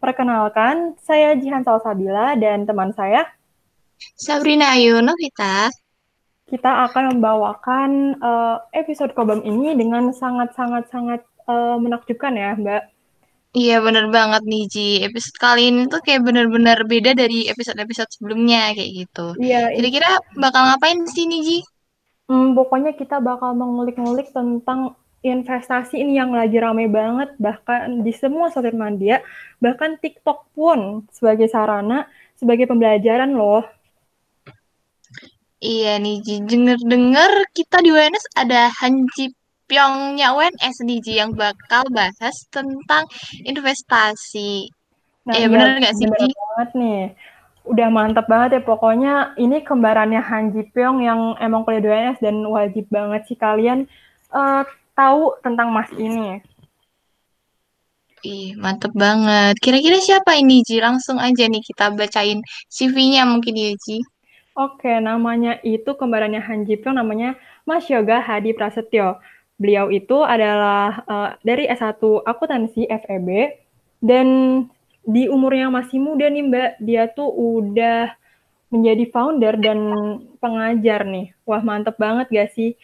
Perkenalkan, saya Jihan Salsabila dan teman saya Sabrina Ayu Novita. Kita akan membawakan uh, episode Kobam ini dengan sangat-sangat-sangat uh, menakjubkan ya, Mbak. Iya bener banget nih Ji. Episode kali ini tuh kayak bener-bener beda dari episode-episode sebelumnya kayak gitu. Iya. Kira-kira bakal ngapain sih nih Ji? Hmm, pokoknya kita bakal mengulik-ngulik tentang investasi ini yang lagi ramai banget bahkan di semua sosial media bahkan TikTok pun sebagai sarana sebagai pembelajaran loh. Iya nih Ji denger-denger kita di UNS ada Hanji Pyongnya UNS nih Ji yang bakal bahas tentang investasi. Nah iya ya, bener nggak sih Ji? banget nih. Udah mantap banget ya pokoknya ini kembarannya Han Ji Pyong yang emang kuliah di UNS dan wajib banget sih kalian. Uh, tahu tentang Mas ini. Ih, mantep banget. Kira-kira siapa ini, Ji? Langsung aja nih kita bacain CV-nya mungkin ya, Ji. Oke, namanya itu kembarannya Han Ji Pyong, namanya Mas Yoga Hadi Prasetyo. Beliau itu adalah uh, dari S1 Akuntansi FEB, dan di umurnya masih muda nih Mbak, dia tuh udah menjadi founder dan pengajar nih. Wah, mantep banget gak sih?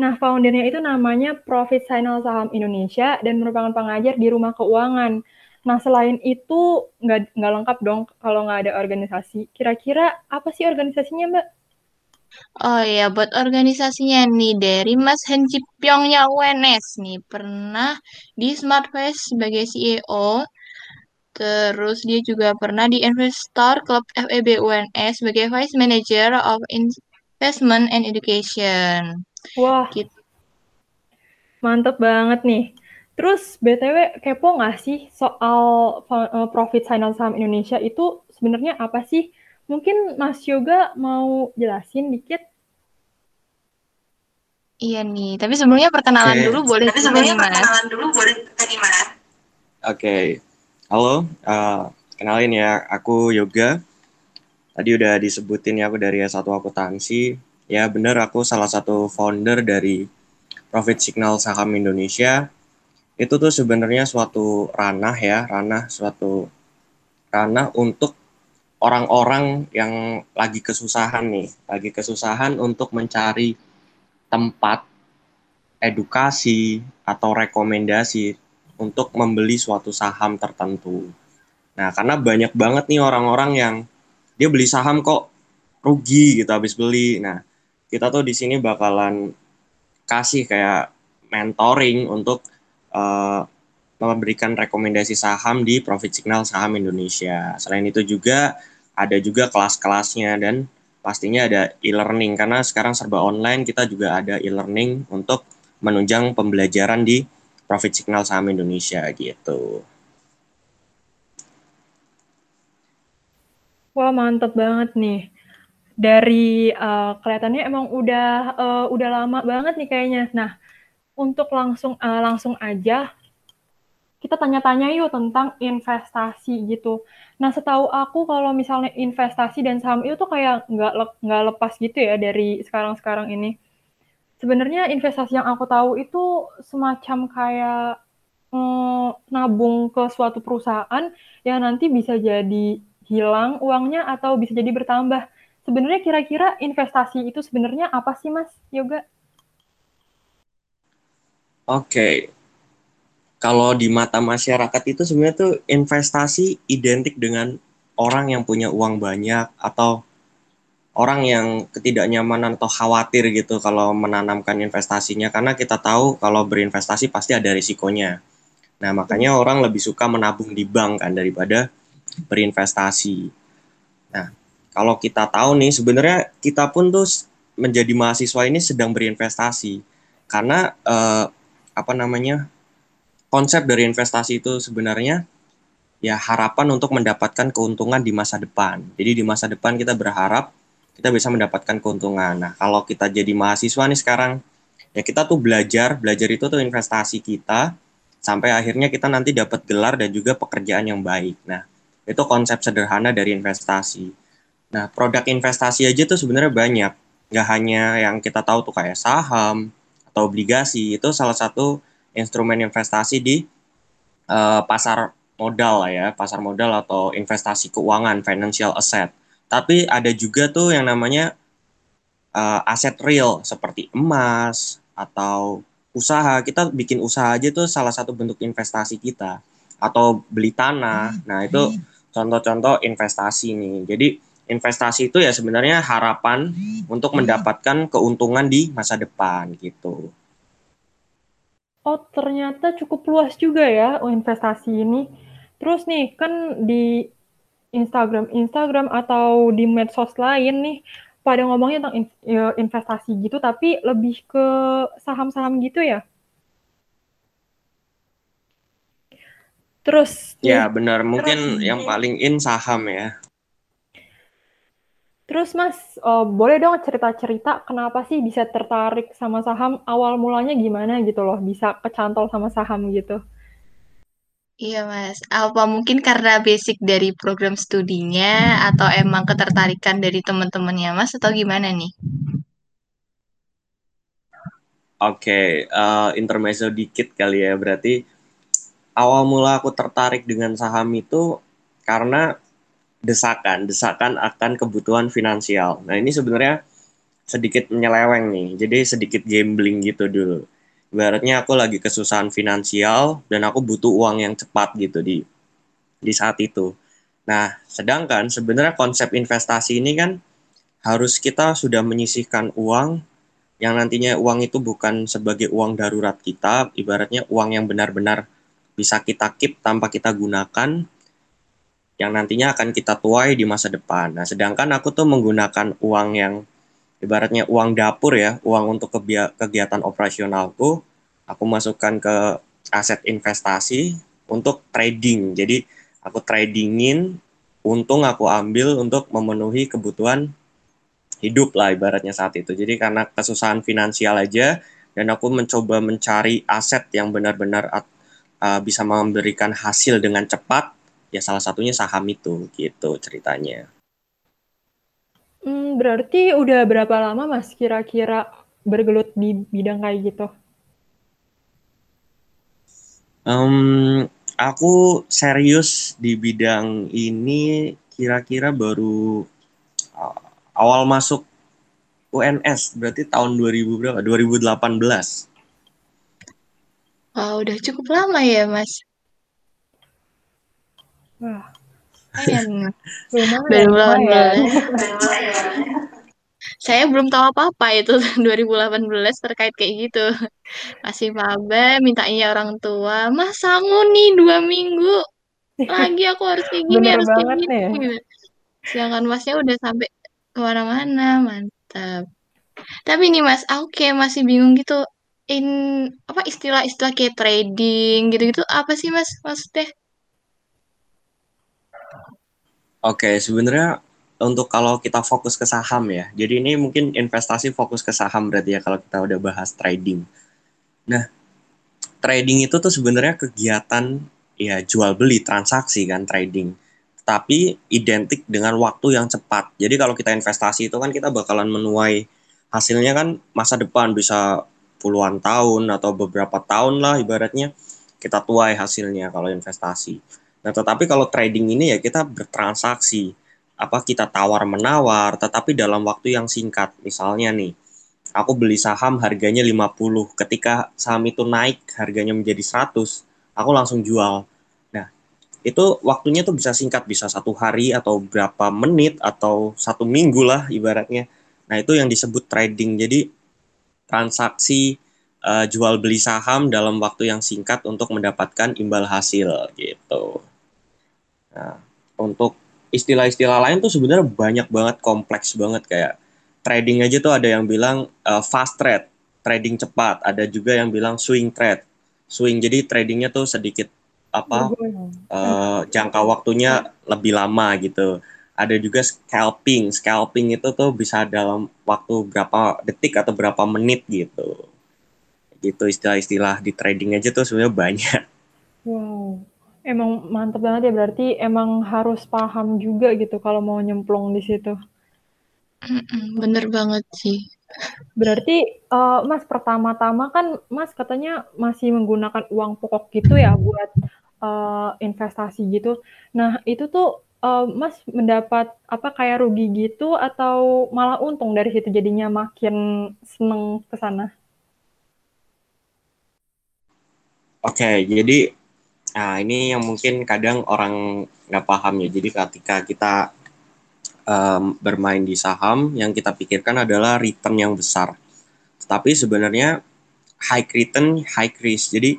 Nah, foundernya itu namanya Profit Signal Saham Indonesia dan merupakan pengajar di rumah keuangan. Nah, selain itu nggak lengkap dong kalau nggak ada organisasi. Kira-kira apa sih organisasinya, Mbak? Oh ya, buat organisasinya nih dari Mas Henji Pyongnya UNS nih pernah di Smartface sebagai CEO. Terus dia juga pernah di Investor Club FEB UNS sebagai Vice Manager of Investment and Education. Wah, gitu. mantep banget nih. Terus BTW kepo nggak sih soal uh, profit signal saham Indonesia itu sebenarnya apa sih? Mungkin Mas Yoga mau jelasin dikit? Iya nih, tapi sebelumnya perkenalan okay. dulu boleh. Tapi sebelumnya perkenalan dulu boleh tadi mana? Oke, okay. halo, uh, kenalin ya, aku Yoga. Tadi udah disebutin ya aku dari S1 Akuntansi Ya benar aku salah satu founder dari Profit Signal Saham Indonesia. Itu tuh sebenarnya suatu ranah ya, ranah suatu ranah untuk orang-orang yang lagi kesusahan nih, lagi kesusahan untuk mencari tempat edukasi atau rekomendasi untuk membeli suatu saham tertentu. Nah, karena banyak banget nih orang-orang yang dia beli saham kok rugi gitu habis beli. Nah, kita tuh di sini bakalan kasih kayak mentoring untuk uh, memberikan rekomendasi saham di Profit Signal Saham Indonesia. Selain itu juga ada juga kelas-kelasnya dan pastinya ada e-learning karena sekarang serba online kita juga ada e-learning untuk menunjang pembelajaran di Profit Signal Saham Indonesia gitu. Wah mantep banget nih dari uh, kelihatannya emang udah uh, udah lama banget nih kayaknya. Nah, untuk langsung uh, langsung aja kita tanya-tanya yuk tentang investasi gitu. Nah, setahu aku kalau misalnya investasi dan saham itu kayak nggak le nggak lepas gitu ya dari sekarang-sekarang ini. Sebenarnya investasi yang aku tahu itu semacam kayak mm, nabung ke suatu perusahaan yang nanti bisa jadi hilang uangnya atau bisa jadi bertambah sebenarnya kira-kira investasi itu sebenarnya apa sih Mas Yoga? Oke. Okay. Kalau di mata masyarakat itu sebenarnya tuh investasi identik dengan orang yang punya uang banyak atau orang yang ketidaknyamanan atau khawatir gitu kalau menanamkan investasinya karena kita tahu kalau berinvestasi pasti ada risikonya. Nah, makanya orang lebih suka menabung di bank kan daripada berinvestasi. Kalau kita tahu nih sebenarnya kita pun tuh menjadi mahasiswa ini sedang berinvestasi karena eh, apa namanya konsep dari investasi itu sebenarnya ya harapan untuk mendapatkan keuntungan di masa depan. Jadi di masa depan kita berharap kita bisa mendapatkan keuntungan. Nah, kalau kita jadi mahasiswa nih sekarang ya kita tuh belajar, belajar itu tuh investasi kita sampai akhirnya kita nanti dapat gelar dan juga pekerjaan yang baik. Nah, itu konsep sederhana dari investasi. Nah, produk investasi aja tuh sebenarnya banyak. Nggak hanya yang kita tahu tuh kayak saham atau obligasi. Itu salah satu instrumen investasi di uh, pasar modal lah ya, pasar modal atau investasi keuangan, financial asset. Tapi ada juga tuh yang namanya uh, aset real seperti emas atau usaha. Kita bikin usaha aja tuh salah satu bentuk investasi kita atau beli tanah. Nah, itu contoh-contoh investasi nih. Jadi investasi itu ya sebenarnya harapan untuk mendapatkan keuntungan di masa depan gitu. Oh, ternyata cukup luas juga ya investasi ini. Terus nih, kan di Instagram Instagram atau di medsos lain nih, pada ngomongnya tentang ya, investasi gitu, tapi lebih ke saham-saham gitu ya? Terus Ya, benar. Mungkin yang paling in saham ya. Terus Mas, uh, boleh dong cerita-cerita kenapa sih bisa tertarik sama saham? Awal mulanya gimana gitu loh, bisa kecantol sama saham gitu? Iya Mas, apa mungkin karena basic dari program studinya atau emang ketertarikan dari teman-temannya Mas atau gimana nih? Oke, okay, uh, eh, intermezzo dikit kali ya. Berarti awal mula aku tertarik dengan saham itu karena desakan, desakan akan kebutuhan finansial. Nah ini sebenarnya sedikit menyeleweng nih, jadi sedikit gambling gitu dulu. Ibaratnya aku lagi kesusahan finansial dan aku butuh uang yang cepat gitu di di saat itu. Nah, sedangkan sebenarnya konsep investasi ini kan harus kita sudah menyisihkan uang yang nantinya uang itu bukan sebagai uang darurat kita, ibaratnya uang yang benar-benar bisa kita keep tanpa kita gunakan, yang nantinya akan kita tuai di masa depan. Nah, sedangkan aku tuh menggunakan uang yang ibaratnya uang dapur ya, uang untuk kegiatan operasionalku, aku masukkan ke aset investasi untuk trading. Jadi aku tradingin, untung aku ambil untuk memenuhi kebutuhan hidup lah ibaratnya saat itu. Jadi karena kesusahan finansial aja dan aku mencoba mencari aset yang benar-benar uh, bisa memberikan hasil dengan cepat ya salah satunya saham itu gitu ceritanya. Hmm, berarti udah berapa lama Mas kira-kira bergelut di bidang kayak gitu? Um, aku serius di bidang ini kira-kira baru uh, awal masuk UNS berarti tahun 2000 berapa? 2018. Oh, udah cukup lama ya, Mas. Wah, lumayan. Lumayan. Saya belum tahu apa-apa itu 2018 terkait kayak gitu. Masih maba, mintanya orang tua, Mas sangu nih dua minggu lagi aku harus kayak gini, Bener harus kayak gini. Nih. Sedangkan masnya udah sampai ke mana-mana, mantap. Tapi nih mas, aku kayak masih bingung gitu. In apa istilah-istilah kayak trading gitu-gitu apa sih mas maksudnya? Oke, sebenarnya untuk kalau kita fokus ke saham ya. Jadi ini mungkin investasi fokus ke saham berarti ya kalau kita udah bahas trading. Nah, trading itu tuh sebenarnya kegiatan ya jual beli transaksi kan trading. Tapi identik dengan waktu yang cepat. Jadi kalau kita investasi itu kan kita bakalan menuai hasilnya kan masa depan bisa puluhan tahun atau beberapa tahun lah ibaratnya kita tuai hasilnya kalau investasi. Nah, tetapi kalau trading ini ya kita bertransaksi, apa kita tawar menawar, tetapi dalam waktu yang singkat. Misalnya nih, aku beli saham harganya 50, ketika saham itu naik harganya menjadi 100, aku langsung jual. Nah, itu waktunya tuh bisa singkat, bisa satu hari atau berapa menit atau satu minggu lah ibaratnya. Nah, itu yang disebut trading. Jadi, transaksi uh, jual beli saham dalam waktu yang singkat untuk mendapatkan imbal hasil gitu. Nah, untuk istilah-istilah lain tuh sebenarnya banyak banget, kompleks banget kayak trading aja tuh ada yang bilang uh, fast trade, trading cepat, ada juga yang bilang swing trade. Swing jadi tradingnya tuh sedikit apa uh, jangka waktunya lebih lama gitu. Ada juga scalping, scalping itu tuh bisa dalam waktu berapa detik atau berapa menit gitu. Gitu istilah-istilah di trading aja tuh sebenarnya banyak. Wow. Emang mantep banget ya, berarti emang harus paham juga gitu kalau mau nyemplung di situ. bener banget sih. Berarti, uh, Mas, pertama-tama kan Mas katanya masih menggunakan uang pokok gitu ya buat uh, investasi gitu. Nah, itu tuh uh, Mas mendapat apa kayak rugi gitu atau malah untung dari situ jadinya makin seneng ke sana? Oke, okay, jadi nah ini yang mungkin kadang orang nggak paham ya. Jadi ketika kita um, bermain di saham, yang kita pikirkan adalah return yang besar. Tapi sebenarnya high return, high risk. Jadi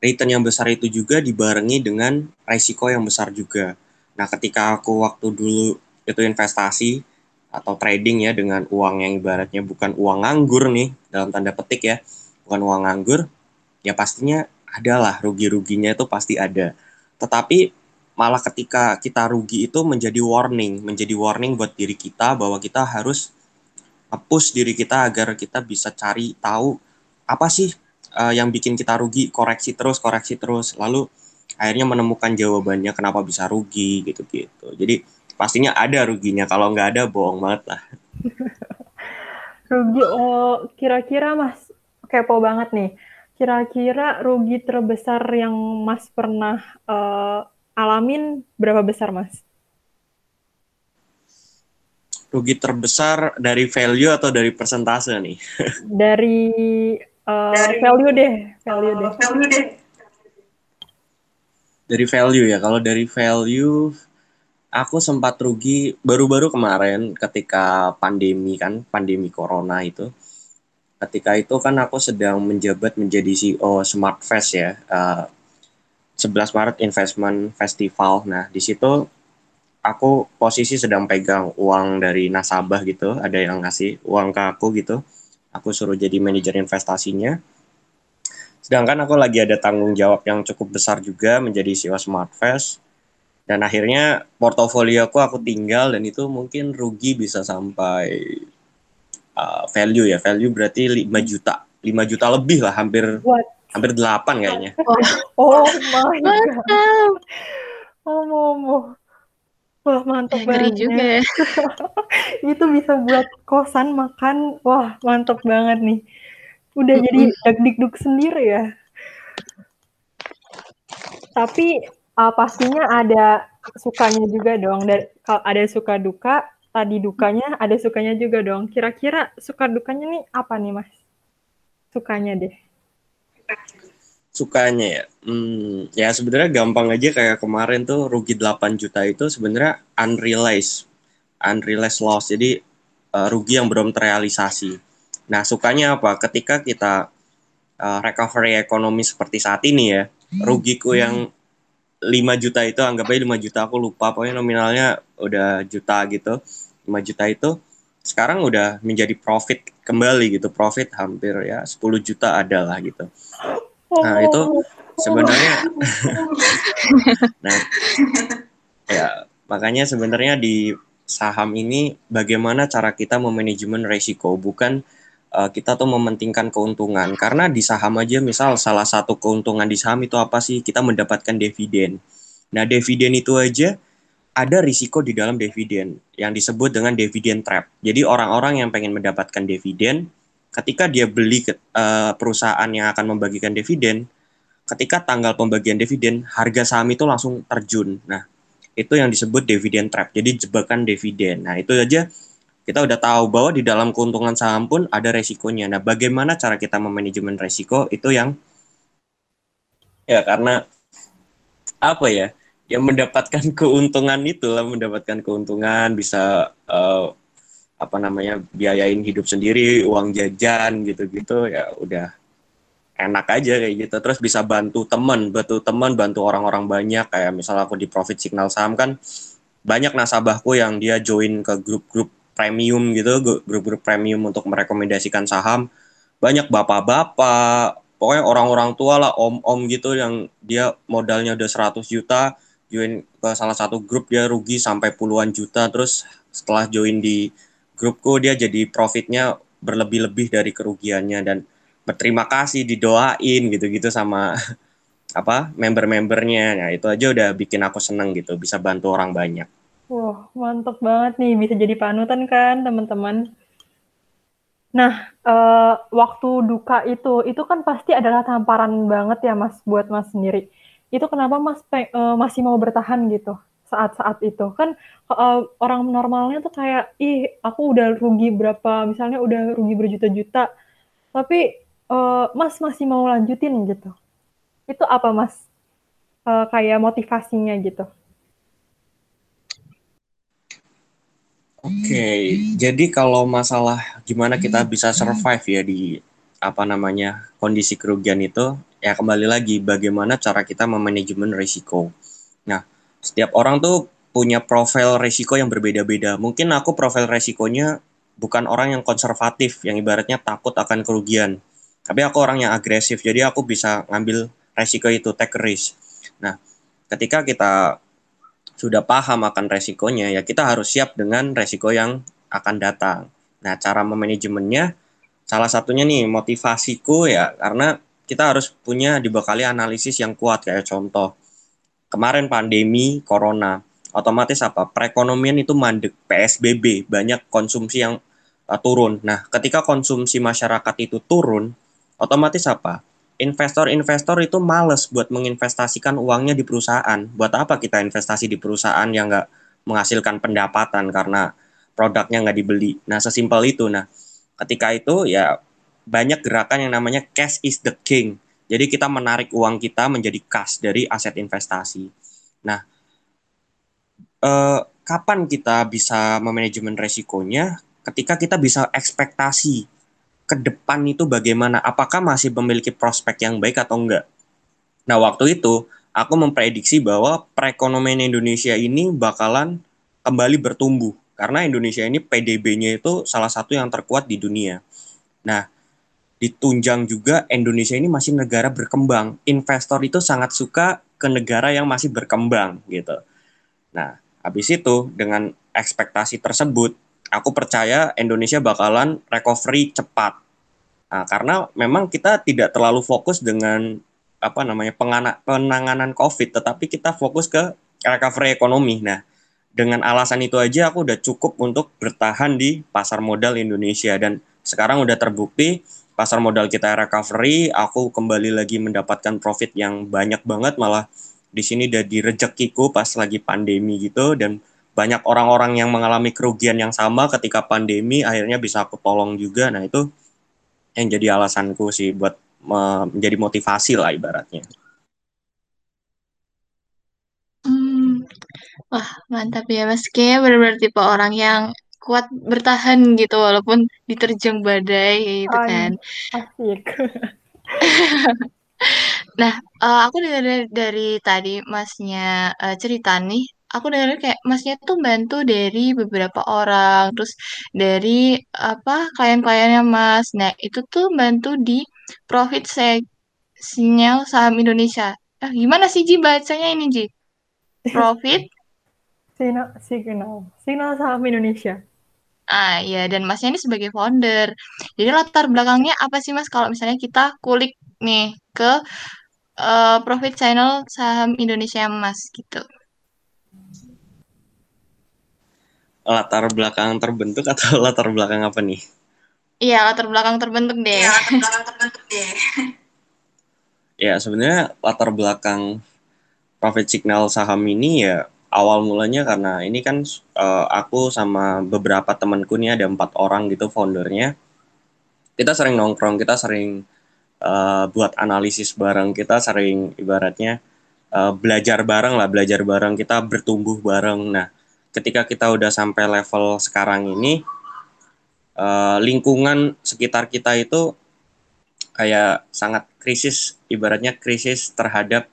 return yang besar itu juga dibarengi dengan resiko yang besar juga. Nah, ketika aku waktu dulu itu investasi atau trading ya dengan uang yang ibaratnya bukan uang nganggur nih dalam tanda petik ya, bukan uang nganggur, ya pastinya adalah rugi-ruginya itu pasti ada. Tetapi malah ketika kita rugi itu menjadi warning, menjadi warning buat diri kita bahwa kita harus push diri kita agar kita bisa cari tahu apa sih uh, yang bikin kita rugi koreksi terus koreksi terus. Lalu akhirnya menemukan jawabannya kenapa bisa rugi gitu gitu jadi pastinya ada ruginya kalau nggak ada bohong banget lah. Rugi oh kira-kira mas kepo banget nih kira-kira rugi terbesar yang mas pernah uh, alamin berapa besar mas rugi terbesar dari value atau dari persentase nih dari Uh, dari value deh, value deh. Value deh. Dari value ya, kalau dari value aku sempat rugi baru-baru kemarin ketika pandemi kan, pandemi corona itu. Ketika itu kan aku sedang menjabat menjadi CEO Smart Fest ya. Uh, 11 Maret Investment Festival. Nah, di situ aku posisi sedang pegang uang dari nasabah gitu, ada yang ngasih uang ke aku gitu aku suruh jadi manajer investasinya. Sedangkan aku lagi ada tanggung jawab yang cukup besar juga menjadi CEO Smartfest. Dan akhirnya portofolio aku aku tinggal dan itu mungkin rugi bisa sampai uh, value ya. Value berarti 5 juta. 5 juta lebih lah hampir What? hampir 8 kayaknya. Oh, oh my god. Oh, oh, Wah, mantap banget juga ya. Itu bisa buat kosan makan. Wah, mantap banget nih. Udah mm -hmm. jadi dak-dikduk sendiri ya. Tapi uh, pastinya ada sukanya juga dong. Dari kalau ada suka duka, tadi dukanya ada sukanya juga dong. Kira-kira suka dukanya nih apa nih, Mas? Sukanya deh. Sukanya ya? Hmm, ya sebenarnya gampang aja kayak kemarin tuh rugi 8 juta itu sebenarnya unrealized. Unrealized loss. Jadi uh, rugi yang belum terrealisasi. Nah sukanya apa? Ketika kita uh, recovery ekonomi seperti saat ini ya rugiku yang 5 juta itu anggap aja 5 juta aku lupa. Pokoknya nominalnya udah juta gitu 5 juta itu sekarang udah menjadi profit kembali gitu. Profit hampir ya 10 juta adalah gitu. Nah, itu sebenarnya nah ya makanya sebenarnya di saham ini bagaimana cara kita memanajemen resiko bukan uh, kita tuh mementingkan keuntungan. Karena di saham aja misal salah satu keuntungan di saham itu apa sih? Kita mendapatkan dividen. Nah dividen itu aja ada risiko di dalam dividen yang disebut dengan dividen trap jadi orang-orang yang pengen mendapatkan dividen ketika dia beli ke, uh, perusahaan yang akan membagikan dividen, ketika tanggal pembagian dividen, harga saham itu langsung terjun. Nah, itu yang disebut dividen trap. Jadi jebakan dividen. Nah, itu aja kita udah tahu bahwa di dalam keuntungan saham pun ada resikonya. Nah, bagaimana cara kita memanajemen resiko itu yang ya karena apa ya? Yang mendapatkan keuntungan itu lah mendapatkan keuntungan bisa uh, apa namanya biayain hidup sendiri uang jajan gitu-gitu ya udah enak aja kayak gitu. Terus bisa bantu teman bantu teman bantu orang-orang banyak. Kayak misal aku di profit signal saham kan banyak nasabahku yang dia join ke grup-grup premium gitu grup-grup premium untuk merekomendasikan saham. Banyak bapak-bapak pokoknya orang-orang tua lah om-om gitu yang dia modalnya udah 100 juta join ke salah satu grup dia rugi sampai puluhan juta. Terus setelah join di grupku dia jadi profitnya berlebih-lebih dari kerugiannya. Dan berterima kasih didoain gitu-gitu sama apa member-membernya. Nah itu aja udah bikin aku seneng gitu bisa bantu orang banyak. Wah mantep banget nih bisa jadi panutan kan teman-teman. Nah uh, waktu duka itu itu kan pasti adalah tamparan banget ya mas buat mas sendiri itu kenapa Mas uh, masih mau bertahan gitu saat-saat itu? Kan uh, orang normalnya tuh kayak ih aku udah rugi berapa misalnya udah rugi berjuta-juta. Tapi uh, Mas masih mau lanjutin gitu. Itu apa Mas? Uh, kayak motivasinya gitu. Oke, okay. jadi kalau masalah gimana kita bisa survive ya di apa namanya kondisi kerugian itu, ya kembali lagi bagaimana cara kita memanajemen risiko. Nah, setiap orang tuh punya profil risiko yang berbeda-beda. Mungkin aku profil risikonya bukan orang yang konservatif, yang ibaratnya takut akan kerugian. Tapi aku orang yang agresif, jadi aku bisa ngambil risiko itu, take risk. Nah, ketika kita sudah paham akan resikonya, ya kita harus siap dengan resiko yang akan datang. Nah, cara memanajemennya, salah satunya nih motivasiku ya, karena kita harus punya dibekali analisis yang kuat, kayak contoh, kemarin pandemi corona, otomatis apa? Perekonomian itu mandek, PSBB, banyak konsumsi yang uh, turun. Nah, ketika konsumsi masyarakat itu turun, otomatis apa? investor-investor itu males buat menginvestasikan uangnya di perusahaan. Buat apa kita investasi di perusahaan yang nggak menghasilkan pendapatan karena produknya nggak dibeli. Nah, sesimpel itu. Nah, ketika itu ya banyak gerakan yang namanya cash is the king. Jadi kita menarik uang kita menjadi cash dari aset investasi. Nah, eh, kapan kita bisa memanajemen resikonya? Ketika kita bisa ekspektasi ke depan itu bagaimana? Apakah masih memiliki prospek yang baik atau enggak? Nah, waktu itu aku memprediksi bahwa perekonomian Indonesia ini bakalan kembali bertumbuh karena Indonesia ini PDB-nya itu salah satu yang terkuat di dunia. Nah, ditunjang juga Indonesia ini masih negara berkembang. Investor itu sangat suka ke negara yang masih berkembang gitu. Nah, habis itu dengan ekspektasi tersebut aku percaya Indonesia bakalan recovery cepat. Nah, karena memang kita tidak terlalu fokus dengan apa namanya penanganan COVID, tetapi kita fokus ke recovery ekonomi. Nah, dengan alasan itu aja aku udah cukup untuk bertahan di pasar modal Indonesia. Dan sekarang udah terbukti pasar modal kita recovery, aku kembali lagi mendapatkan profit yang banyak banget. Malah di sini udah direjekiku pas lagi pandemi gitu. Dan banyak orang-orang yang mengalami kerugian yang sama ketika pandemi akhirnya bisa aku tolong juga. Nah itu yang jadi alasanku sih buat menjadi motivasi lah ibaratnya wah mantap ya mas kayak benar-benar tipe orang yang kuat bertahan gitu walaupun diterjang badai gitu kan asik nah uh, aku dengar dari, dari tadi masnya uh, cerita nih aku dengar kayak masnya tuh bantu dari beberapa orang, terus dari apa klien-kliennya mas. Nah itu tuh bantu di profit sinyal saham Indonesia. Eh, gimana sih Ji bacanya ini Ji? Profit? Signal, signal, signal saham Indonesia. Ah iya, dan masnya ini sebagai founder. Jadi latar belakangnya apa sih mas kalau misalnya kita kulik nih ke uh, profit channel saham Indonesia mas gitu. latar belakang terbentuk atau latar belakang apa nih? Iya, latar belakang terbentuk deh. Iya, latar belakang terbentuk deh. ya, sebenarnya latar belakang profit signal saham ini ya awal mulanya karena ini kan uh, aku sama beberapa temanku nih ada empat orang gitu foundernya. Kita sering nongkrong, kita sering uh, buat analisis bareng, kita sering ibaratnya uh, belajar bareng lah, belajar bareng, kita bertumbuh bareng. Nah, ketika kita udah sampai level sekarang ini uh, lingkungan sekitar kita itu kayak sangat krisis ibaratnya krisis terhadap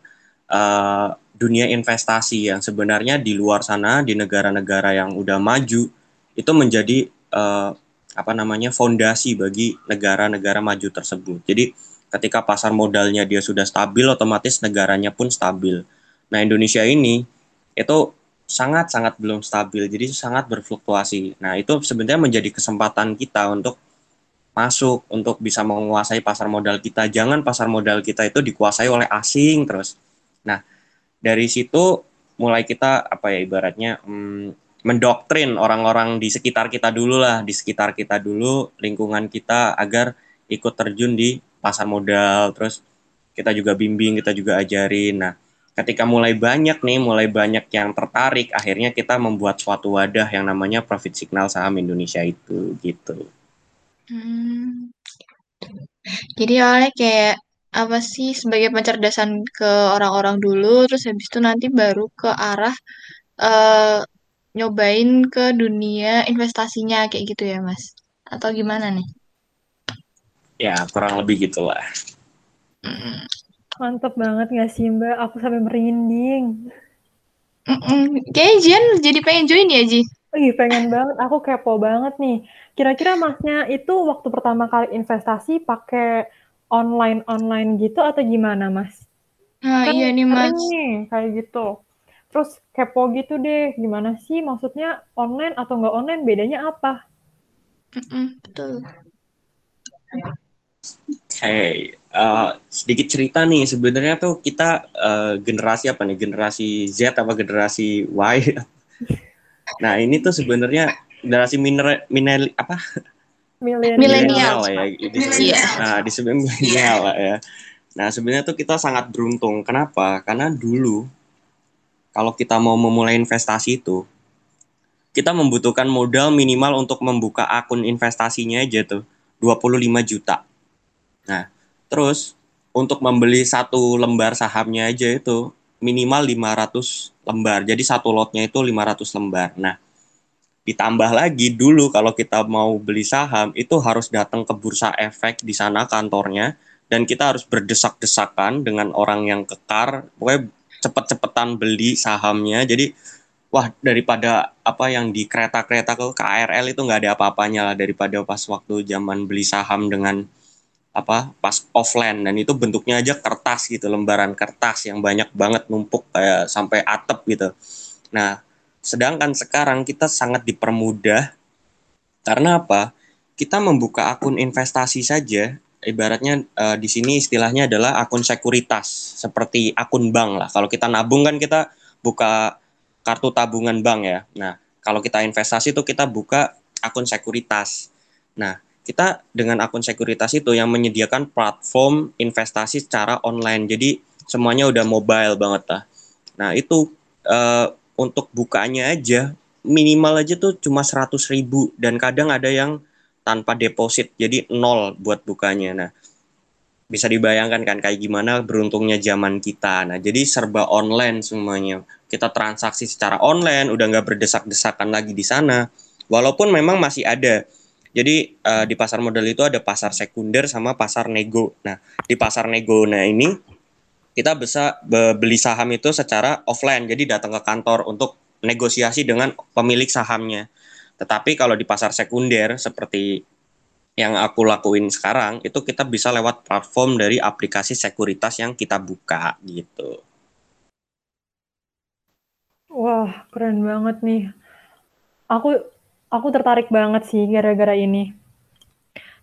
uh, dunia investasi yang sebenarnya di luar sana di negara-negara yang udah maju itu menjadi uh, apa namanya fondasi bagi negara-negara maju tersebut. Jadi ketika pasar modalnya dia sudah stabil otomatis negaranya pun stabil. Nah, Indonesia ini itu sangat-sangat belum stabil, jadi sangat berfluktuasi. Nah, itu sebenarnya menjadi kesempatan kita untuk masuk, untuk bisa menguasai pasar modal kita. Jangan pasar modal kita itu dikuasai oleh asing terus. Nah, dari situ mulai kita apa ya ibaratnya hmm, mendoktrin orang-orang di sekitar kita dulu lah, di sekitar kita dulu, lingkungan kita agar ikut terjun di pasar modal. Terus kita juga bimbing, kita juga ajarin. Nah, ketika mulai banyak nih, mulai banyak yang tertarik, akhirnya kita membuat suatu wadah yang namanya Profit Signal Saham Indonesia itu gitu. Hmm. Jadi awalnya kayak apa sih sebagai pencerdasan ke orang-orang dulu, terus habis itu nanti baru ke arah uh, nyobain ke dunia investasinya kayak gitu ya, Mas? Atau gimana nih? Ya, kurang lebih gitulah. Mantep banget gak sih Mbak? Aku sampai merinding. Kayaknya Jian jadi pengen join ya, Ji? Ih, pengen banget. Aku kepo banget nih. Kira-kira masnya itu waktu pertama kali investasi pakai online-online gitu atau gimana, Mas? Nah, kan iya nih, Mas. nih, kayak gitu. Terus kepo gitu deh, gimana sih maksudnya online atau nggak online, bedanya apa? Mm -mm, betul. Hey, uh, sedikit cerita nih. Sebenarnya tuh kita uh, generasi apa nih? Generasi Z apa generasi Y? nah ini tuh sebenarnya generasi miner, miner apa? Milenial lah ya. yeah. Nah disebut milenial lah ya. Nah sebenarnya tuh kita sangat beruntung. Kenapa? Karena dulu kalau kita mau memulai investasi itu, kita membutuhkan modal minimal untuk membuka akun investasinya aja tuh 25 juta Nah, terus untuk membeli satu lembar sahamnya aja itu minimal 500 lembar. Jadi satu lotnya itu 500 lembar. Nah, ditambah lagi dulu kalau kita mau beli saham itu harus datang ke bursa efek di sana kantornya dan kita harus berdesak-desakan dengan orang yang kekar. Pokoknya cepet-cepetan beli sahamnya. Jadi wah daripada apa yang di kereta-kereta ke KRL itu nggak ada apa-apanya lah daripada pas waktu zaman beli saham dengan apa pas offline dan itu bentuknya aja kertas gitu lembaran kertas yang banyak banget numpuk kayak sampai atap gitu nah sedangkan sekarang kita sangat dipermudah. Karena apa? Kita membuka akun investasi saja. Ibaratnya uh, di sini istilahnya adalah akun sekuritas. Seperti akun bank lah. Kalau kita nabung kan kita buka kartu tabungan bank ya. Nah kalau kita investasi itu kita buka akun sekuritas. Nah kita dengan akun sekuritas itu yang menyediakan platform investasi secara online. Jadi semuanya udah mobile banget lah. Nah itu uh, untuk bukanya aja minimal aja tuh cuma 100 ribu dan kadang ada yang tanpa deposit jadi nol buat bukanya. Nah bisa dibayangkan kan kayak gimana beruntungnya zaman kita. Nah jadi serba online semuanya. Kita transaksi secara online, udah nggak berdesak-desakan lagi di sana. Walaupun memang masih ada jadi uh, di pasar modal itu ada pasar sekunder sama pasar nego. Nah, di pasar nego nah ini kita bisa beli saham itu secara offline. Jadi datang ke kantor untuk negosiasi dengan pemilik sahamnya. Tetapi kalau di pasar sekunder seperti yang aku lakuin sekarang itu kita bisa lewat platform dari aplikasi sekuritas yang kita buka gitu. Wah, keren banget nih. Aku Aku tertarik banget sih gara-gara ini.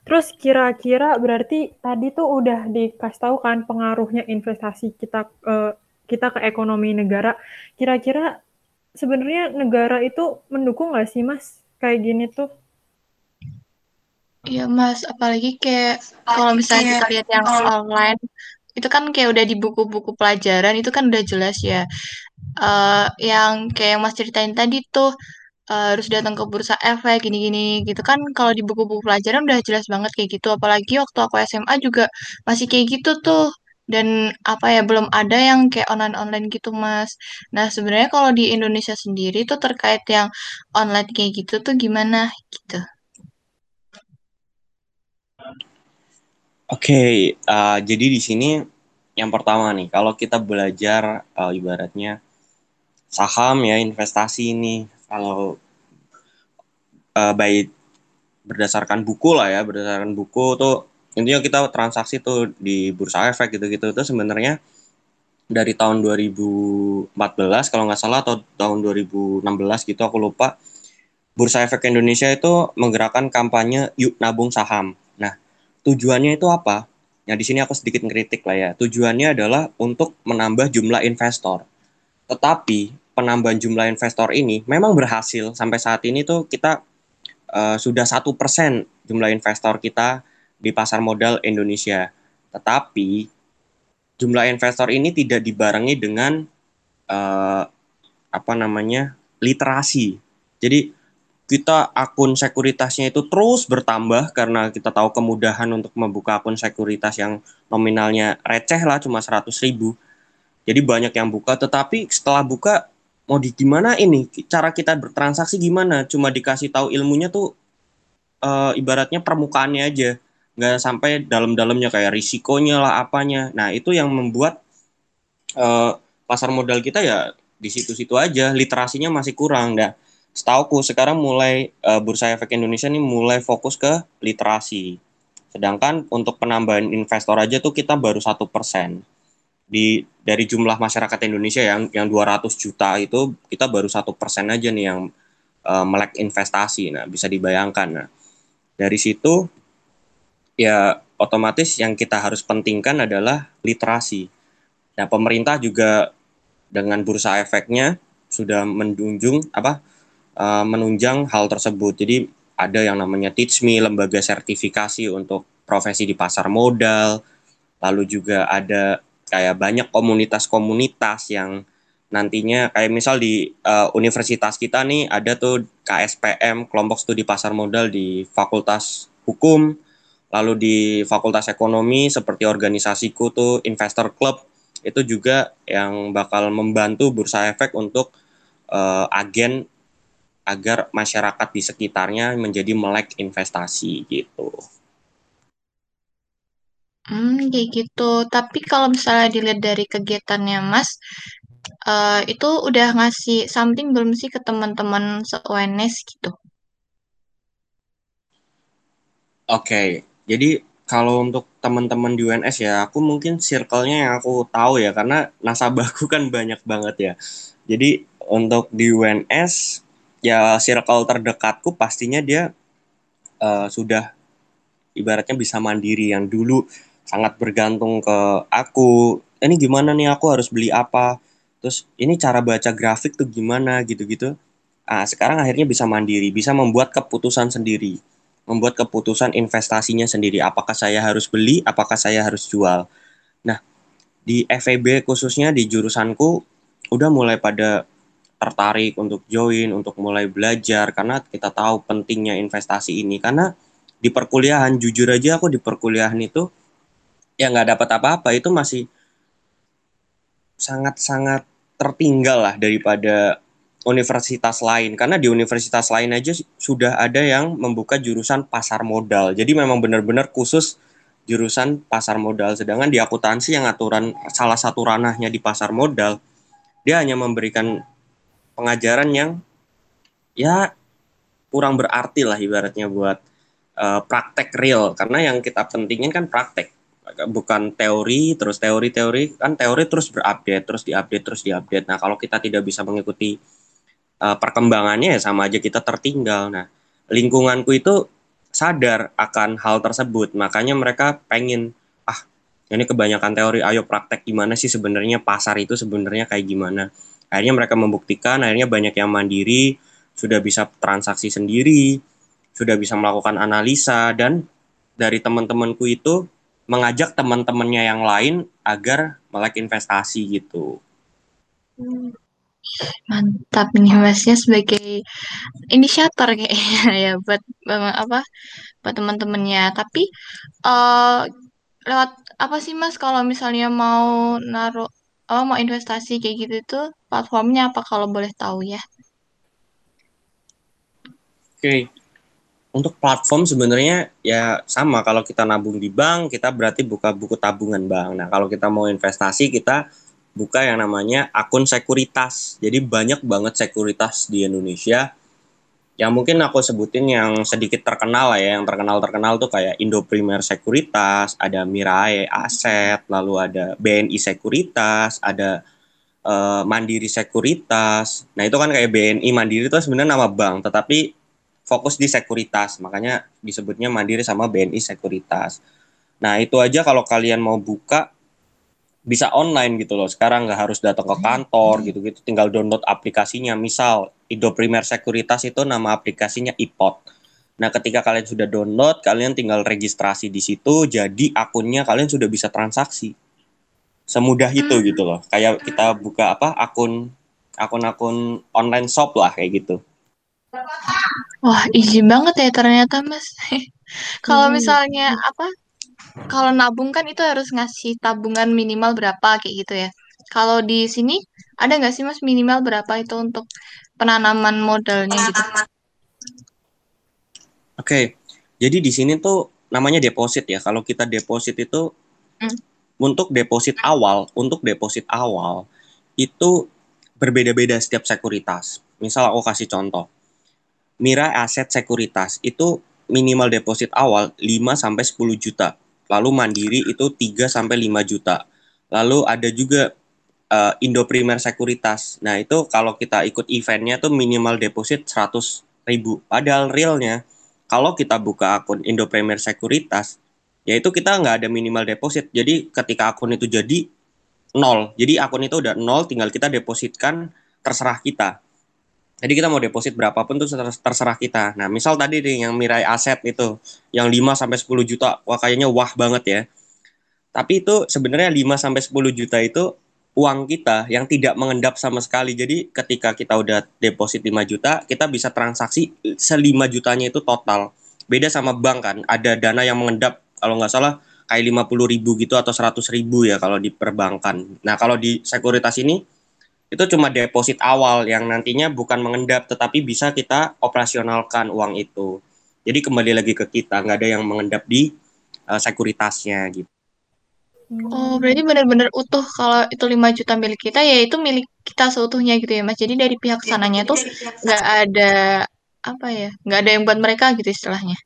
Terus kira-kira berarti tadi tuh udah dikasih tahu kan pengaruhnya investasi kita uh, kita ke ekonomi negara. Kira-kira sebenarnya negara itu mendukung nggak sih mas kayak gini tuh? Iya mas, apalagi kayak kalau misalnya kita lihat yang online itu kan kayak udah di buku-buku pelajaran itu kan udah jelas ya. Uh, yang kayak mas ceritain tadi tuh uh, harus datang ke bursa efek gini-gini gitu kan kalau di buku-buku pelajaran udah jelas banget kayak gitu apalagi waktu aku SMA juga masih kayak gitu tuh dan apa ya belum ada yang kayak online-online gitu mas. Nah sebenarnya kalau di Indonesia sendiri tuh terkait yang online kayak gitu tuh gimana gitu? Oke, okay, uh, jadi di sini yang pertama nih, kalau kita belajar uh, ibaratnya saham ya investasi ini kalau uh, baik berdasarkan buku lah ya berdasarkan buku tuh intinya kita transaksi tuh di bursa efek gitu-gitu itu sebenarnya dari tahun 2014 kalau nggak salah atau tahun 2016 gitu aku lupa Bursa Efek Indonesia itu menggerakkan kampanye yuk nabung saham. Nah, tujuannya itu apa? Nah, di sini aku sedikit ngeritik lah ya. Tujuannya adalah untuk menambah jumlah investor. Tetapi penambahan jumlah investor ini memang berhasil sampai saat ini tuh kita uh, sudah satu persen jumlah investor kita di pasar modal Indonesia. Tetapi jumlah investor ini tidak dibarengi dengan uh, apa namanya literasi. Jadi kita akun sekuritasnya itu terus bertambah karena kita tahu kemudahan untuk membuka akun sekuritas yang nominalnya receh lah cuma 100 ribu. Jadi banyak yang buka, tetapi setelah buka mau di gimana ini cara kita bertransaksi gimana? Cuma dikasih tahu ilmunya tuh uh, ibaratnya permukaannya aja, nggak sampai dalam-dalamnya kayak risikonya lah apanya. Nah itu yang membuat uh, pasar modal kita ya di situ-situ aja, literasinya masih kurang. Nah setauku sekarang mulai uh, Bursa Efek Indonesia ini mulai fokus ke literasi. Sedangkan untuk penambahan investor aja tuh kita baru satu persen di dari jumlah masyarakat Indonesia yang yang 200 juta itu kita baru satu persen aja nih yang uh, melek investasi. Nah bisa dibayangkan. Nah dari situ ya otomatis yang kita harus pentingkan adalah literasi. Nah pemerintah juga dengan bursa efeknya sudah menunjung apa uh, menunjang hal tersebut. Jadi ada yang namanya Teach Me, lembaga sertifikasi untuk profesi di pasar modal. Lalu juga ada kayak banyak komunitas-komunitas yang nantinya kayak misal di uh, universitas kita nih ada tuh KSPM kelompok studi pasar modal di Fakultas Hukum lalu di Fakultas Ekonomi seperti organisasiku tuh Investor Club itu juga yang bakal membantu Bursa Efek untuk uh, agen agar masyarakat di sekitarnya menjadi melek investasi gitu. Hmm, kayak gitu. Tapi kalau misalnya dilihat dari kegiatannya Mas, uh, itu udah ngasih something belum sih ke teman-teman se-UNS gitu? Oke, jadi kalau untuk teman-teman di UNS ya, aku mungkin circle-nya yang aku tahu ya, karena nasabahku kan banyak banget ya. Jadi untuk di UNS ya circle terdekatku pastinya dia uh, sudah ibaratnya bisa mandiri yang dulu sangat bergantung ke aku. Ini gimana nih aku harus beli apa? Terus ini cara baca grafik tuh gimana gitu-gitu. Ah sekarang akhirnya bisa mandiri bisa membuat keputusan sendiri. Membuat keputusan investasinya sendiri. Apakah saya harus beli apakah saya harus jual? Nah di FEB khususnya di jurusanku udah mulai pada tertarik untuk join, untuk mulai belajar karena kita tahu pentingnya investasi ini. Karena di perkuliahan jujur aja aku di perkuliahan itu ya nggak dapat apa-apa itu masih sangat-sangat tertinggal lah daripada universitas lain. Karena di universitas lain aja sudah ada yang membuka jurusan pasar modal. Jadi memang benar-benar khusus jurusan pasar modal. Sedangkan di akuntansi yang aturan salah satu ranahnya di pasar modal dia hanya memberikan pengajaran yang ya kurang berarti lah ibaratnya buat uh, praktek real. Karena yang kita pentingin kan praktek bukan teori terus teori-teori kan teori terus berupdate terus diupdate terus diupdate. Nah kalau kita tidak bisa mengikuti uh, perkembangannya ya sama aja kita tertinggal. Nah lingkunganku itu sadar akan hal tersebut. Makanya mereka pengen ah ini kebanyakan teori. Ayo praktek gimana sih sebenarnya? Pasar itu sebenarnya kayak gimana? Akhirnya mereka membuktikan akhirnya banyak yang mandiri sudah bisa transaksi sendiri sudah bisa melakukan analisa. Dan dari teman-temanku itu mengajak teman-temannya yang lain agar melek investasi gitu. Mantap nih masnya sebagai inisiator kayaknya ya buat apa buat teman-temannya. Tapi uh, lewat apa sih mas kalau misalnya mau naruh oh mau investasi kayak gitu tuh platformnya apa kalau boleh tahu ya? Oke, okay. Untuk platform sebenarnya ya sama kalau kita nabung di bank kita berarti buka buku tabungan bank. Nah kalau kita mau investasi kita buka yang namanya akun sekuritas. Jadi banyak banget sekuritas di Indonesia yang mungkin aku sebutin yang sedikit terkenal lah ya, yang terkenal-terkenal tuh kayak Indo Primer Sekuritas, ada Mirae Aset, lalu ada BNI Sekuritas, ada uh, Mandiri Sekuritas. Nah itu kan kayak BNI Mandiri itu sebenarnya nama bank, tetapi fokus di sekuritas, makanya disebutnya Mandiri sama BNI Sekuritas. Nah itu aja kalau kalian mau buka bisa online gitu loh. Sekarang nggak harus datang ke kantor gitu-gitu, tinggal download aplikasinya. Misal Indo Primer Sekuritas itu nama aplikasinya iPod. Nah, ketika kalian sudah download, kalian tinggal registrasi di situ, jadi akunnya kalian sudah bisa transaksi. semudah itu gitu loh. Kayak kita buka apa akun akun-akun online shop lah kayak gitu. Wah, easy banget ya ternyata, Mas. Kalau Hmm. misalnya apa? Kalau nabung kan itu harus ngasih tabungan minimal berapa kayak gitu ya. Kalau di sini ada nggak sih Mas minimal berapa itu untuk penanaman modalnya gitu? Oke. Jadi di sini tuh namanya deposit ya. Kalau kita deposit itu Hmm. untuk deposit awal, untuk deposit awal itu berbeda-beda setiap sekuritas. Misal aku kasih contoh. Mira Aset Sekuritas itu minimal deposit awal 5 sampai 10 juta. Lalu Mandiri itu 3 sampai 5 juta. Lalu ada juga uh, Indo Primer Sekuritas. Nah, itu kalau kita ikut eventnya tuh minimal deposit 100 ribu. Padahal realnya kalau kita buka akun Indo Premier Sekuritas, yaitu kita nggak ada minimal deposit. Jadi ketika akun itu jadi nol, jadi akun itu udah nol, tinggal kita depositkan terserah kita. Jadi kita mau deposit berapapun tuh terserah kita. Nah, misal tadi nih yang Mirai Aset itu yang 5 sampai 10 juta, wah kayaknya wah banget ya. Tapi itu sebenarnya 5 sampai 10 juta itu uang kita yang tidak mengendap sama sekali. Jadi ketika kita udah deposit 5 juta, kita bisa transaksi se-5 jutanya itu total. Beda sama bank kan, ada dana yang mengendap kalau nggak salah kayak 50 ribu gitu atau 100 ribu ya kalau di perbankan. Nah kalau di sekuritas ini itu cuma deposit awal yang nantinya bukan mengendap tetapi bisa kita operasionalkan uang itu. Jadi kembali lagi ke kita, nggak ada yang mengendap di uh, sekuritasnya gitu. Oh, berarti benar-benar utuh kalau itu 5 juta milik kita ya itu milik kita seutuhnya gitu ya Mas. Jadi dari pihak sananya tuh nggak ada apa ya, nggak ada yang buat mereka gitu istilahnya.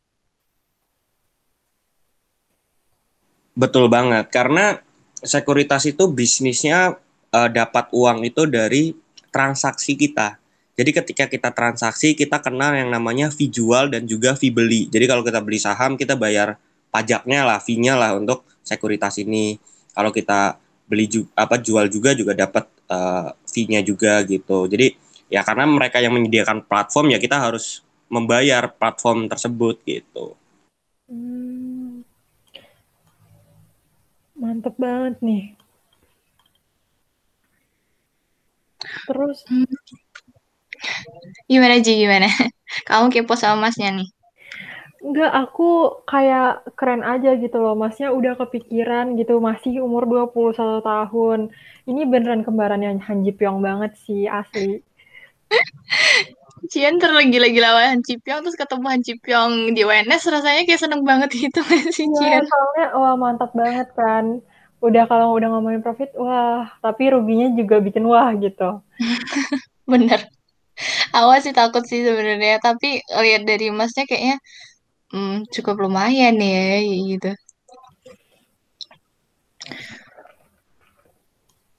Betul banget, karena sekuritas itu bisnisnya uh, dapat uang itu dari transaksi kita. Jadi ketika kita transaksi, kita kenal yang namanya fee jual dan juga fee beli. Jadi kalau kita beli saham, kita bayar pajaknya lah, fee-nya lah untuk sekuritas ini. Kalau kita beli juga, apa jual juga juga dapat uh, fee-nya juga gitu. Jadi ya karena mereka yang menyediakan platform ya kita harus membayar platform tersebut gitu. Hmm. Mantep banget nih. Terus Hmm. Gimana Ji, gimana? Kamu kepo sama Masnya nih? Enggak, aku kayak keren aja gitu loh. Masnya udah kepikiran gitu, masih umur 21 tahun. Ini beneran kembarannya Han Ji Pyong banget sih, asli. Cian tergila-gila Han Ji Pyong, terus ketemu Han Ji Pyong di UNS, rasanya kayak seneng banget gitu sih Cian. soalnya wah mantap banget kan. Udah kalau udah ngomongin profit, wah, tapi ruginya juga bikin wah gitu. Bener. Awal sih takut sih sebenarnya, tapi lihat dari Masnya kayaknya hmm, cukup lumayan ya gitu.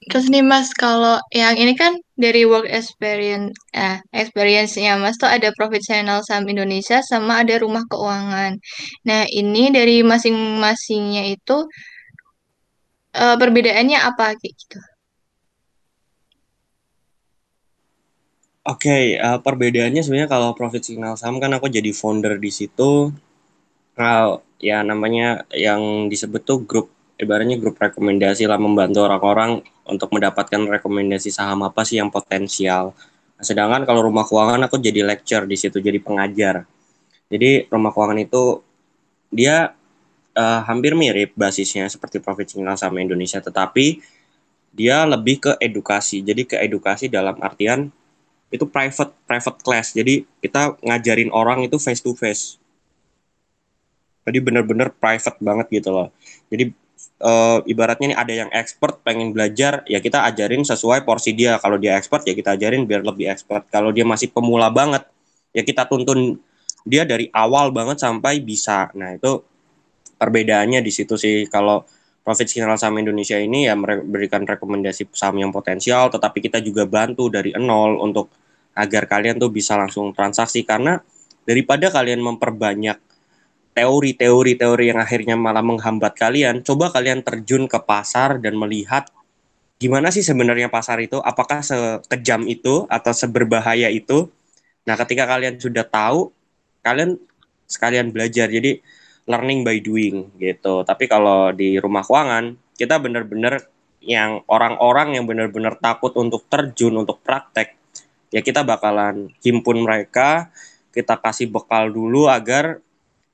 Terus nih Mas, kalau yang ini kan dari work experience, eh, experience-nya Mas tuh ada Profit Channel Saham Indonesia sama ada Rumah Keuangan. Nah, ini dari masing-masingnya itu uh, perbedaannya apa kayak gitu? Oke, okay, uh, perbedaannya sebenarnya kalau Profit Signal Saham kan aku jadi founder di situ. Nah, ya namanya yang disebut tuh grup ibaratnya grup rekomendasi lah membantu orang-orang untuk mendapatkan rekomendasi saham apa sih yang potensial. Nah, sedangkan kalau rumah keuangan aku jadi lecture di situ jadi pengajar. Jadi rumah keuangan itu dia uh, hampir mirip basisnya seperti Profit Signal sama Indonesia, tetapi dia lebih ke edukasi. Jadi ke edukasi dalam artian itu private private class. Jadi kita ngajarin orang itu face to face. Jadi bener-bener private banget gitu loh. Jadi uh, ibaratnya nih ada yang expert pengen belajar ya kita ajarin sesuai porsi dia kalau dia expert ya kita ajarin biar lebih expert kalau dia masih pemula banget ya kita tuntun dia dari awal banget sampai bisa nah itu perbedaannya di situ sih kalau Profit Signal Saham Indonesia ini ya memberikan rekomendasi saham yang potensial tetapi kita juga bantu dari nol untuk agar kalian tuh bisa langsung transaksi karena daripada kalian memperbanyak teori-teori-teori yang akhirnya malah menghambat kalian, coba kalian terjun ke pasar dan melihat gimana sih sebenarnya pasar itu, apakah sekejam itu atau seberbahaya itu. Nah, ketika kalian sudah tahu, kalian sekalian belajar. Jadi learning by doing gitu. Tapi kalau di rumah keuangan, kita benar-benar yang orang-orang yang benar-benar takut untuk terjun untuk praktek ya kita bakalan himpun mereka kita kasih bekal dulu agar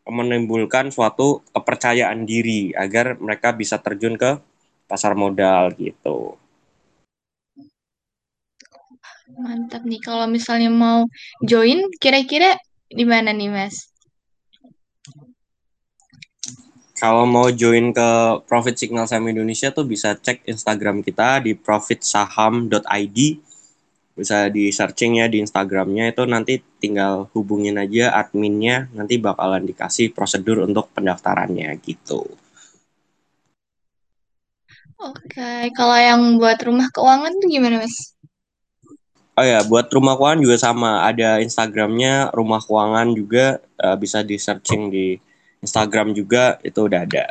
menimbulkan suatu kepercayaan diri agar mereka bisa terjun ke pasar modal gitu. Mantap nih kalau misalnya mau join kira-kira di mana nih Mas? Kalau mau join ke Profit Signal Saham Indonesia tuh bisa cek Instagram kita di profitsaham.id bisa di searching ya di Instagramnya itu nanti tinggal hubungin aja adminnya nanti bakalan dikasih prosedur untuk pendaftarannya gitu. Oke, kalau yang buat rumah keuangan tuh gimana mas? Oh ya, buat rumah keuangan juga sama. Ada Instagramnya rumah keuangan juga uh, bisa di searching di Instagram juga itu udah ada.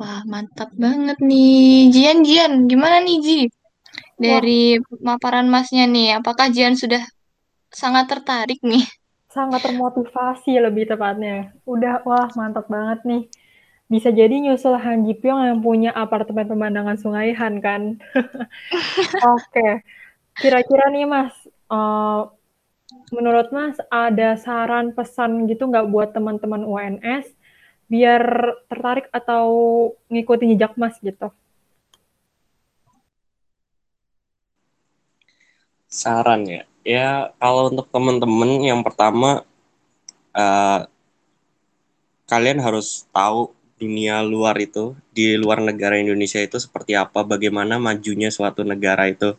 Wah, mantap banget nih. Jian, Jian, gimana nih Ji? Dari maparan Masnya nih, apakah Jian sudah sangat tertarik nih? Sangat termotivasi lebih tepatnya. Udah, wah mantap banget nih. Bisa jadi nyusul Han Ji Pyong yang punya apartemen pemandangan sungai Han kan? Oke. Kira-kira nih Mas, uh, menurut Mas ada saran pesan gitu nggak buat teman-teman UNS biar tertarik atau ngikutin jejak Mas gitu? Saran ya, ya kalau untuk teman-teman yang pertama uh, kalian harus tahu dunia luar itu di luar negara Indonesia itu seperti apa, bagaimana majunya suatu negara itu.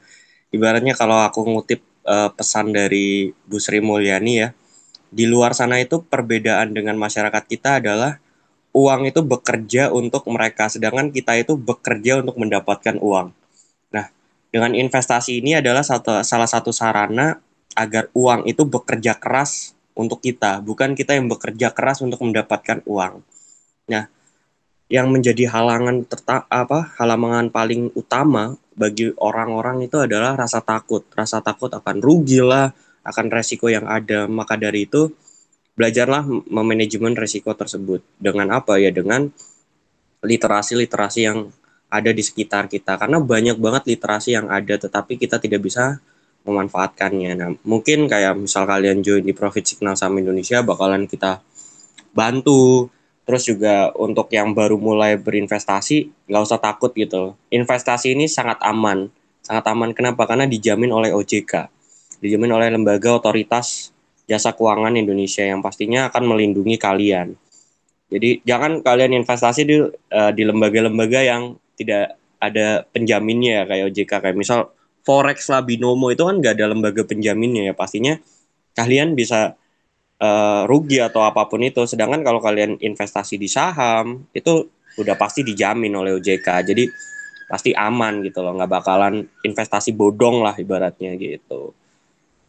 Ibaratnya kalau aku ngutip uh, pesan dari Bu Sri Mulyani ya, di luar sana itu perbedaan dengan masyarakat kita adalah uang itu bekerja untuk mereka, sedangkan kita itu bekerja untuk mendapatkan uang. Nah, dengan investasi ini adalah satu, salah satu sarana agar uang itu bekerja keras untuk kita, bukan kita yang bekerja keras untuk mendapatkan uang. Nah, yang menjadi halangan terta apa halangan paling utama bagi orang-orang itu adalah rasa takut, rasa takut akan rugi lah, akan resiko yang ada. Maka dari itu belajarlah memanajemen resiko tersebut dengan apa ya dengan literasi-literasi yang ada di sekitar kita karena banyak banget literasi yang ada tetapi kita tidak bisa memanfaatkannya. Nah, mungkin kayak misal kalian join di Profit Signal Saham Indonesia bakalan kita bantu. Terus juga untuk yang baru mulai berinvestasi, nggak usah takut gitu. Investasi ini sangat aman. Sangat aman kenapa? Karena dijamin oleh OJK. Dijamin oleh lembaga otoritas jasa keuangan Indonesia yang pastinya akan melindungi kalian. Jadi jangan kalian investasi di uh, di lembaga-lembaga yang tidak ada penjaminnya ya kayak OJK kayak misal forex lah binomo itu kan nggak ada lembaga penjaminnya ya pastinya kalian bisa uh, rugi atau apa pun itu. Sedangkan kalau kalian investasi di saham itu udah pasti dijamin oleh OJK. Jadi pasti aman gitu loh, nggak bakalan investasi bodong lah ibaratnya gitu.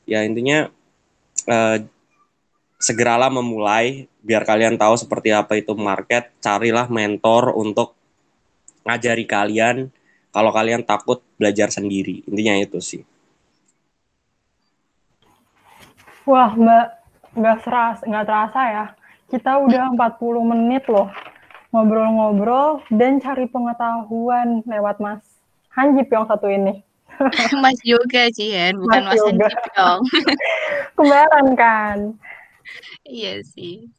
Ya intinya eh, segeralah memulai biar kalian tahu seperti apa itu market carilah mentor untuk ngajari kalian kalau kalian takut belajar sendiri intinya itu sih wah mbak nggak seras nggak terasa ya kita udah 40 menit loh ngobrol-ngobrol dan cari pengetahuan lewat Mas Hanji Pyong satu ini Mas Yoga sih ya, bukan Mas, Mas Yoga. Dong. Kembaran kan. Iya sih.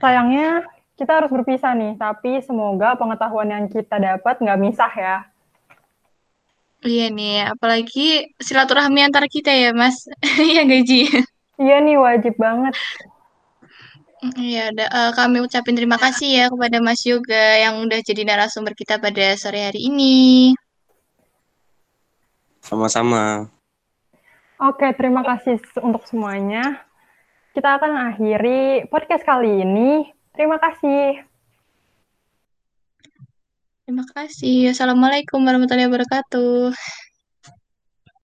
Sayangnya kita harus berpisah nih, tapi semoga pengetahuan yang kita dapat nggak misah ya. Iya nih, apalagi silaturahmi antara kita ya, Mas. Iya gaji. Iya nih, wajib banget. Iya, uh, kami ucapin terima kasih ya kepada Mas Yoga yang udah jadi narasumber kita pada sore hari ini. Sama-sama. Oke, terima kasih untuk semuanya. Kita akan akhiri podcast kali ini. Terima kasih. Terima kasih. Assalamualaikum warahmatullahi wabarakatuh.